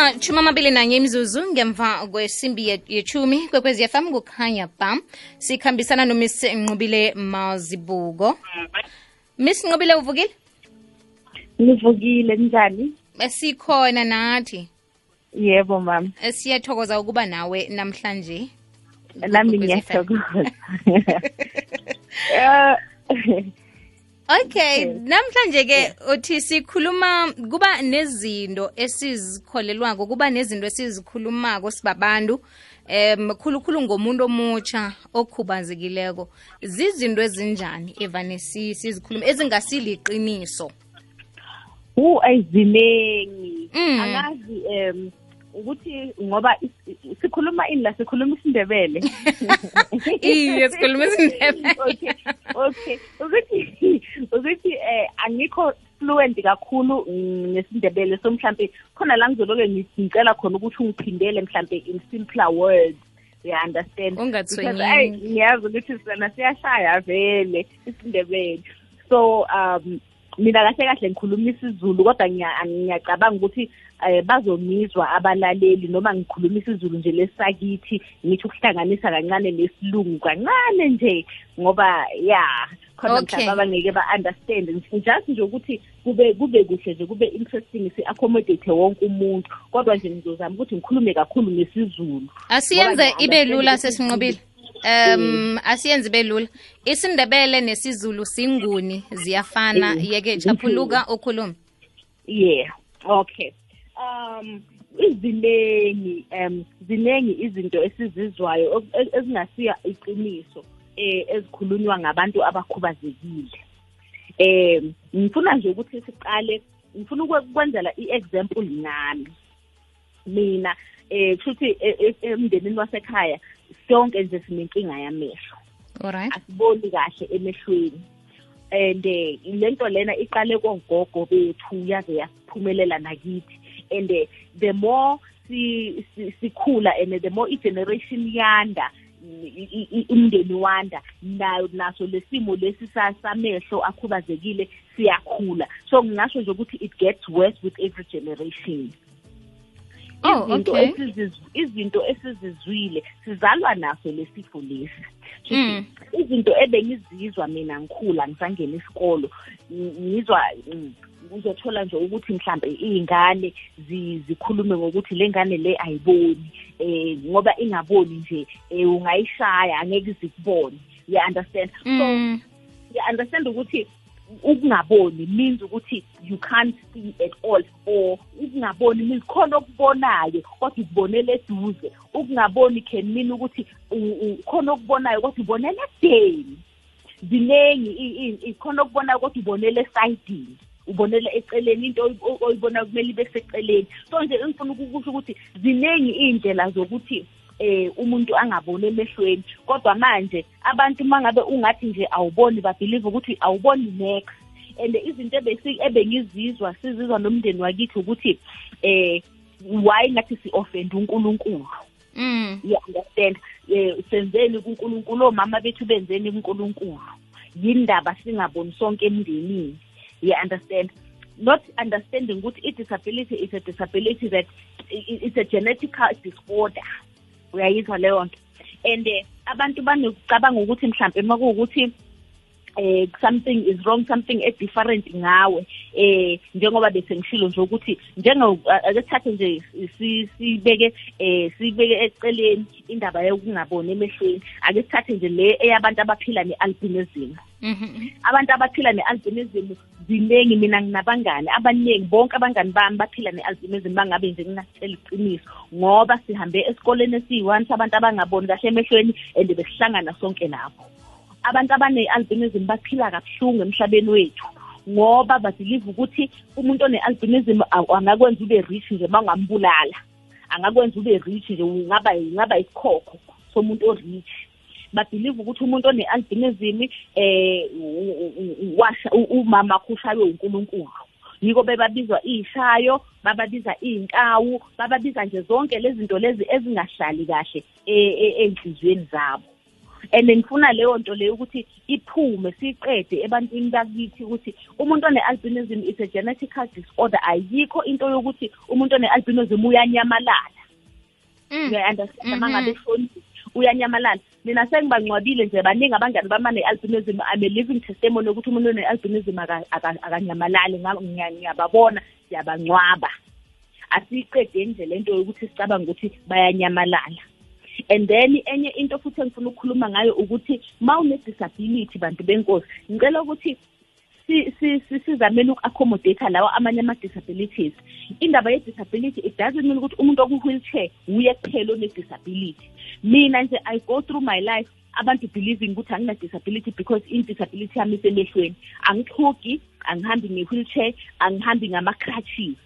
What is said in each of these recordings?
amatshumi amabili nanye imizuzu ngemva kwesimbi ye- yechumi kwekwezi yafam kukhanya ba sikhambisana nomiss nqubile mazibuko. Miss nqubile uvukile? Nivukile njani? Sikhona nathi. Yebo mama siyathokoza ukuba nawe namhlanje. Nami ngiyathokoza. Eh, okay namhlanje ke uthi sikhuluma kuba nezinto esizikholelwako kuba nezinto esizikhulumako sibabantu em khulukhulu ngomuntu omutsha okhubazekileko. Zizinto ezinjani evane si- sizikhuluma ezingasiliqiniso hu ayizinengi. Mm. angazi um ukuthi ngoba sikhuluma ini la sikhuluma isindebele. Iye sikhuluma isindebele. Okay okay. Ukuthi ukuthi eh angikho fluent kakhulu ngesindebele. So mhlambe khona la ngizoloke ngicela khona ukuthi ungiphindele mhlambe in simpler words. You understand? Ungathwenyeki. Because, ayi, ngiyazi ukuthi sona siyashaya vele isindebele. So um mina kahle kahle ngikhuluma isiZulu kodwa ngiya- ngiyacabanga ukuthi eh bazomizwa abalaleli noma ngikhuluma isiZulu nje lesakithi ngithi ukuhlanganisa kancane nesilungu kancane nje ngoba ya khona Okay. mhlawumbe abangeke ba-understand. Just nje ukuthi kube kube kuhle nje kube interesting si-accommodate wonke umuntu. Kodwa nje ngizozama ukuthi ngikhulume kakhulu ngesizulu. Asiyenze Ngoba ibe lula ngiya-understand sesinqobile. Um asiyenze ibe lula isindebele nesizulu singuni ziyafana. Mm. yeke chaphuluka ukhulume yeah okay. Um izinengi um zinengi izinto esizizwayo e- ezingasiya iqiniso eh ezikhulunywa ngabantu abakhubazekile. Um ngifuna nje ukuthi siqale ngifuna ukwe- ukwenzela i-example nami. Mina eh kushuthi e- e- emndenini wasekhaya sonke nje sinenkinga yamehlo. Alright. Asiboni kahle emehlweni. And eh, lento lena iqale kogogo bethu yaze yaphumelela nakithi. And eh, the more si- si- sikhula and the more i-generation yanda i- i- i- umndeni wanda nayo naso lesimo lesi sa- samehlo akhubazekile siyakhula. So ngingasho nje ukuthi it gets worse with every generation. Oh, izinto okay. esiziz- izinto esizizwile sizalwa naso lesifo lesi Mm. izinto ebengizizwa mina ngikhula ngisangena isikolo ng- ngizwa mm, uzothola nje ukuthi mhlambe iy'ngane zi- zikhulume ngokuthi le ngane le ayiboni eh ngoba ingaboni nje eh ungayishaya angeke izikubone you understand so Mm. you understand ukuthi ukungaboni means ukuthi you can't see at all or ukungaboni means khona okubonayo kodwa ukubonela eduze. Ukungaboni can mean ukuthi u- u- khona okubonayo kodwa ubonela edeni zinengi i- i- i- khona okubonayo kodwa ubonela esayidini ubonela eceleni into oyi- oyi- oyibonayo kumele ibe seceleni. So nje engifuna ukusho ukuthi zinengi iy'ndlela zokuthi eh umuntu angaboni emehlweni. Kodwa manje abantu mangabe ungathi nje awuboni babelieve ukuthi awuboni next and izinto ebengizizwa sizizwa nomndeni wakithi ukuthi eh why ngathi si-offend uNkulunkulu? Mm. you understand? Eh senzeni kuNkulunkulu omama bethu benzeni kuNkulunkulu? Yindaba singaboni sonke emndenini. You understand? Not understanding ukuthi i-disability is a disability that it's a genetical disorder. Uyayizwa leyo nto and eh, abantu banokucabanga ukuthi mhlambe uma kuwukuthi eh something is wrong something e different ngawe eh njengoba bese ngishilo nje ukuthi njengo ake sithathe nje si- sibeke eh sibeke eceleni indaba yokungaboni emehlweni ake sithathe nje le eyabantu abaphila nealbinism. Abantu abaphila ne-albinism ziningi mina nginabangani. Abaningi bonke abangani bami baphila ne-albinism bangabe nje nginatshela iqiniso ngoba sihambe esikoleni esiyi-one sabantu abangaboni kahle emehlweni and besihlangana sonke nabo. Abantu abane-albinism baphila kabuhlungu emhlabeni wethu ngoba babhilive ukuthi umuntu one-albinism aw- angakwenza ube rich nje uma ungambulala. Angakwenza ube rich nje ungaba ungaba isikhokho somuntu o-rich. Babhilive ukuthi umuntu one-albinism eh u- u- u- washa u- umama kushaywe uNkulunkulu. Yiko bebabizwa ishayo bababiza inkawu bababiza nje zonke lezi zinto lezi ezingahlali kahle e- e- enhliziyweni zabo. And ngifuna leyo nto leyo ukuthi iphume siqede ebantwini bakithi ukuthi umuntu one-albinism is a genetical disorder. Ayikho into yokuthi umuntu one-albinism uyanyamalala. Mm. uya-understand uma Mhm. ngabe uyanyamalala. Mina sengibangcwabile nje baningi abangani bama ne-albinism I'm a living testimony ukuthi umuntu one-albinism aka- aka- akanyamalali. Ngiyababona siyabangcwaba asiyiqede nje lento yokuthi sicabanga ukuthi bayanyamalala. And then enye into futhi engifuna ukukhuluma ngayo ukuthi ma une-disability bantu benkosi ngicela ukuthi sizamele uku-accommodate lawa amanye ama-disabilities. Indaba ye-disability it doesn't mean ukuthi umuntu oku-wheelchair uye kuphela one-disability. Mina nje i go through my life abantu believing ukuthi angina-disability because i-disability yami isemehlweni. Angixhugi angihambi nge-wheelchair angihambi ngama-crutches.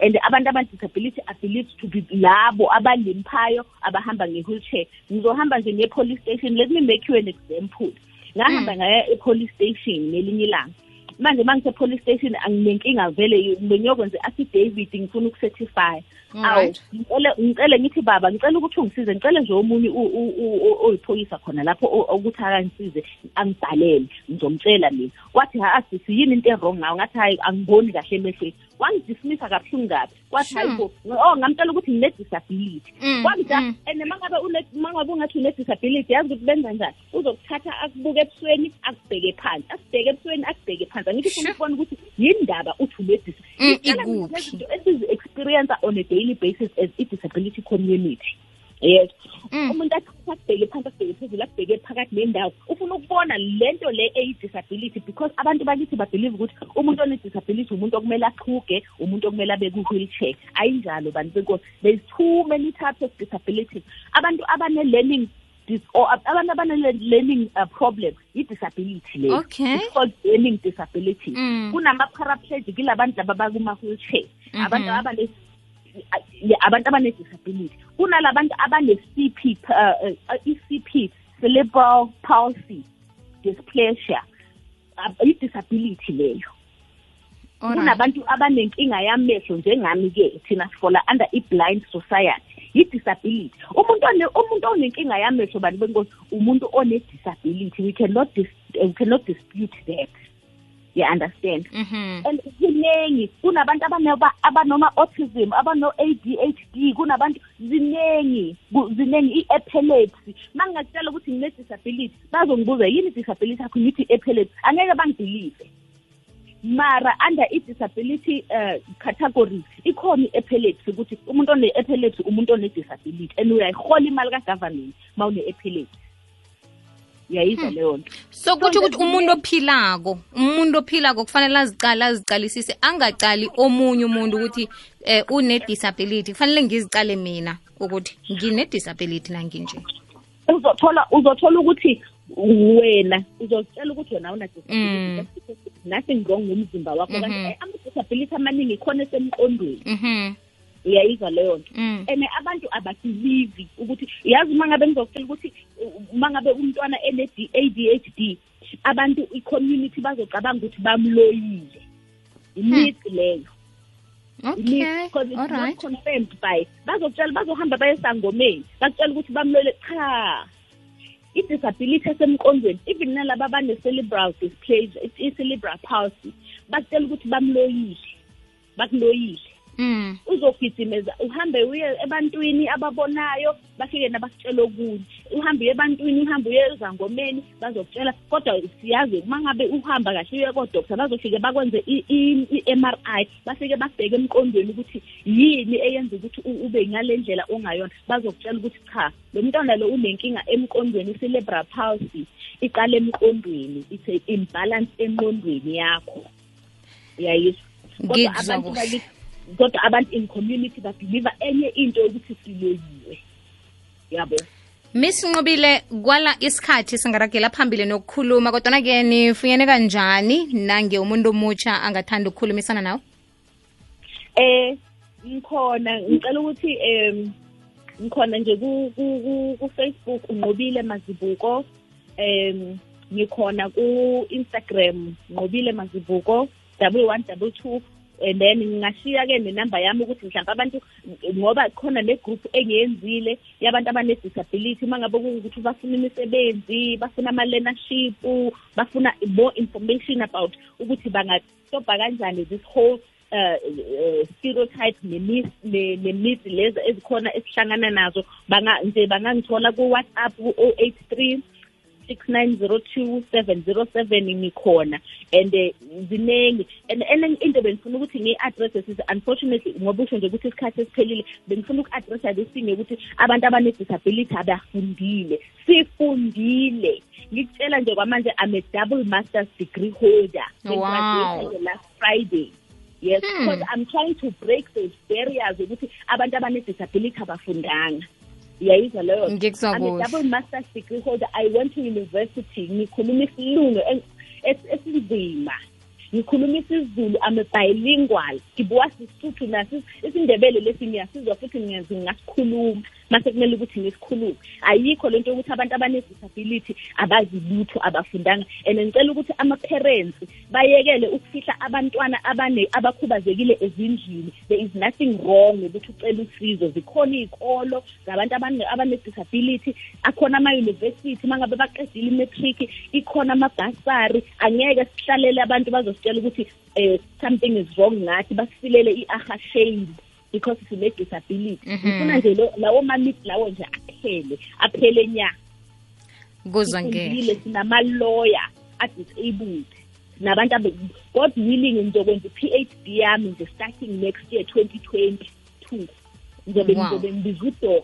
And abantu abane-disability are believed to be labo abalimphayo abahamba nge-wheelchair. Ngizohamba nje nge-police station. Let me make you an example. Ngahamba ngaya e-police station ngelinye ilanga. Manje uma ngise-police station anginenkinga vele bengiyokwenza i-affidavit ngifuna ukucertify. Awu Alright. ngicele ngicele ngithi baba ngicela ukuthi ungisize ngicele nje omunye u- u- u- u- oyiphoyisa khona lapho o- ukuthi akangisize angibhalele ngizomtshela mina. Wathi ha sisi yini into errong ngayo ngathi hayi angiboni kahle emehlweni. Wangidismissa kabuhlungu kabi. Wathi hayi bo oh ngamtshela ukuthi ngine-disability Mm, kwamda mm. and mangabe mangabe ungathi une-disability yazi ukuthi benza njani? Uzokuthatha akubuke ebusweni akubheke phansi. Akubheke ebusweni akubheke phansi. Angithi ukubona ukuthi yindaba uthi une-dis Mm, esizi-experience on a daily basis as i-disability community yes Mm. umuntu athi akubheke phansi akubheke phezulu akubheke phakathi nendawo ufuna ukubona le nto le eyi-disability because abantu bakithi babhelieve ukuthi umuntu one-disability umuntu okumele aqhuge umuntu okumele abe ku-wheelchair ayinjalo bantu benkosi there's too many types of disabilities abantu abane-learning dis- or abantu abane-learning uh, problem yi-disability leyo Okay. It's called learning disability Mm. kunama-paraplegic ilabantu laba bakuma-wheelchair Mhm. abantu abane ya, abantu abane-disability. Kunalabantu abane-cp uh, uh, i-cp cerebral palsy dysplasia uh, i-disability leyo. Alright. kunabantu abanenkinga yamehlo njengami-ke thina sifola under i-blind society. Yi-disability umuntu one umuntu onenkinga yamehlo bantu benkosi umuntu one-disability. We cannot dis, uh, we cannot dispute that. You understand. Mhm. and ziningi kunabantu abanoma abanoma-autism abano-ADHD kunabantu ziningi ku- ziningi i-epilepsy. Ma ngingakutshela ukuthi ngine-disability bazongibuza yini i-disability yakho? Ngithi i-epilepsy. Angeke bangibhilive. Mara under i-disability uh, categories ikhona i-epilepsy ukuthi umuntu one-epilepsy umuntu one-disability and uyayihola imali ka-government ma une-epilepsy uyayizwa leyo nto. So kutsho So, ukuthi umuntu ophilako umuntu ophilako kufanele azicale azicalisise angacali omunye umuntu ukuthi eh une-disability. Kufanele ngizicale mina ukuthi ngine-disability nanginje. Uzothola uzothola ukuthi wena uzotshela ukuthi wena awuna Mm. disability nothing wrong ngomzimba wakho kanti Mhm. eh, ama-disability amaningi khona esemqondweni. Mhm. Uyayizwa leyo nto. Mm. and abantu ababhilivi ukuthi yazi uma ngabe ngizokutshela ukuthi uma ngabe umntwana ene-ADHD abantu i-community bazocabanga ukuthi bamloyile. Imithi leyo. Okay because it's not alright confirmed by bazokutshela bazohamba baye esangomeni bakutshela ukuthi bamlwele cha i-disability esemqondweni even nalaba abane-cerebral dysplasia i-cerebral palsy bakutshela ukuthi bamloyile bakuloyile. Mm. uzogijimeza uhambe uye ebantwini ababonayo bafike nabakutshela okunye. Uhambe uye ebantwini uhambe uye ezangomeni bazokutshela. Kodwa siyazi uma ngabe uhamba kahle uye kodokta bazofike bakwenze i- i- i-m r i bafike babheke emqondweni ukuthi yini eyenza ukuthi u- ube ngale ndlela ongayona. Bazokutshela ukuthi cha lo mntwana lo unenkinga emqondweni i-cerebral palsy iqala emqondweni it's a imbalance emqondweni yakho. Uyayizwa? Kodwa Ngikuzwa abantu kuhle. bakithi kodwa abantu in community babhiliva enye into yokuthi siloyiwe. Yabo? Miss nqobile kwala isikhathi singaragela phambili nokukhuluma kodwana-ke nifunyene kanjani nange umuntu omutsha angathanda ukukhulumisana nawe? Eh ngikhona ngicela ukuthi em ngikhona nje ku ku- Facebook unqobile mazibuko. Em ngikhona ku Instagram nqobile mazibuko double one double two and then ngingashiya-ke nenamba yami ukuthi mhlawumbe abantu ngoba khona ne-group engiyenzile yabantu abane-disability uma ngabe kuwukuthi bafuna imisebenzi bafuna ama-learnership bafuna more information about ukuthi bangastobha kanjani this whole uh, uh stereotype nemithi lezi ezikhona esihlangana nazo. Banga nje bangangithola ku-whatsapp ku-083 6902 ngikhona and uh, ziningi and enye into bengifuna ukuthi ngiyi-addresse size unfortunately ngoba usho nje ukuthi isikhathi esiphelile bengifuna uku-addressa lesinye ukuthi abantu abane-disability abafundile. Sifundile. Ngikutshela nje kwamanje i'm a double master's degree holder. Wow. last friday. Yes Hmm. because i'm trying to break those barriers ukuthi abantu abane-disability abafundanga. Uyayizwa leyo nto? Ngikuzwa I'm a double master's degree holder i went to university ngikhuluma isilungu esinzima. Ngikhuluma isizulu i'm a bilingual. Ngibuwa sisuthu naso isindebele lesi ngiyasizwa futhi ngiyazi ngasikhuluma mase kumele ukuthi ngisikhulume ayikho lento yokuthi abantu abane-disability abazi lutho abafundanga. And ngicela ukuthi ama-parents bayekele ukufihla abantwana abane abakhubazekile ezindlini. There is nothing wrong ukuthi ucela usizo. Zikhona iy'kolo zabantu abane- abane-disability. Akhona ama-university uma ngabe baqedile imetric ikhona amabhasari angeke sihlalele abantu bazositshela ukuthi um something is wrong ngathi basisilele i-aha shame because sine-disability Mhm. ngifuna nje lawo mamith lawo nje aphele aphele nya. Kuzwa ngeke. sifundile sinama-lawyer a-disabled sinabantu abe- god willing ngizokwenza i-phd yami nje starting next year 2022 ngizobe ngizobe ngibiza udoktor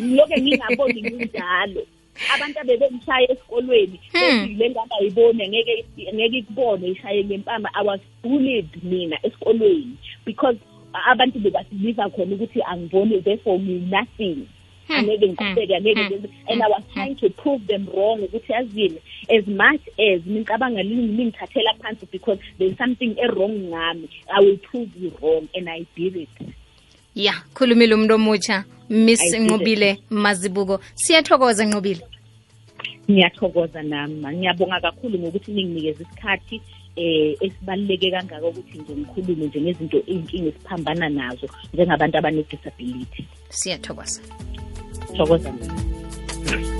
ngiloke ngingaboni nginjalo abantu abebengishaya esikolweni Hmm. le ngangayiboni angeke angeke ikubone ishaye ngempama. I was bullied mina esikolweni because abantu bebasibiza khona ukuthi angiboni therefore me nothing. Hmm. angeke ngiqhubeke angeke Hmm. ngenze and i was trying to prove them wrong ukuthi yazini as much as ngicabanga lingithathela phansi because there's something e-wrong ngami i will prove you wrong and i did it. Ya khulumile umuntu omutsha miss I did it. nqobile mazibuko. Siyathokoza nqobile ngiyathokoza nami ngiyabonga kakhulu ngokuthi ninginikeze isikhathi. Eh esibaluleke kangaka ukuthi nje ngikhulume nje ngezinto iy'nkinga esiphambana nazo njengabantu abane-disability. Siyathokoza. Thokoza nami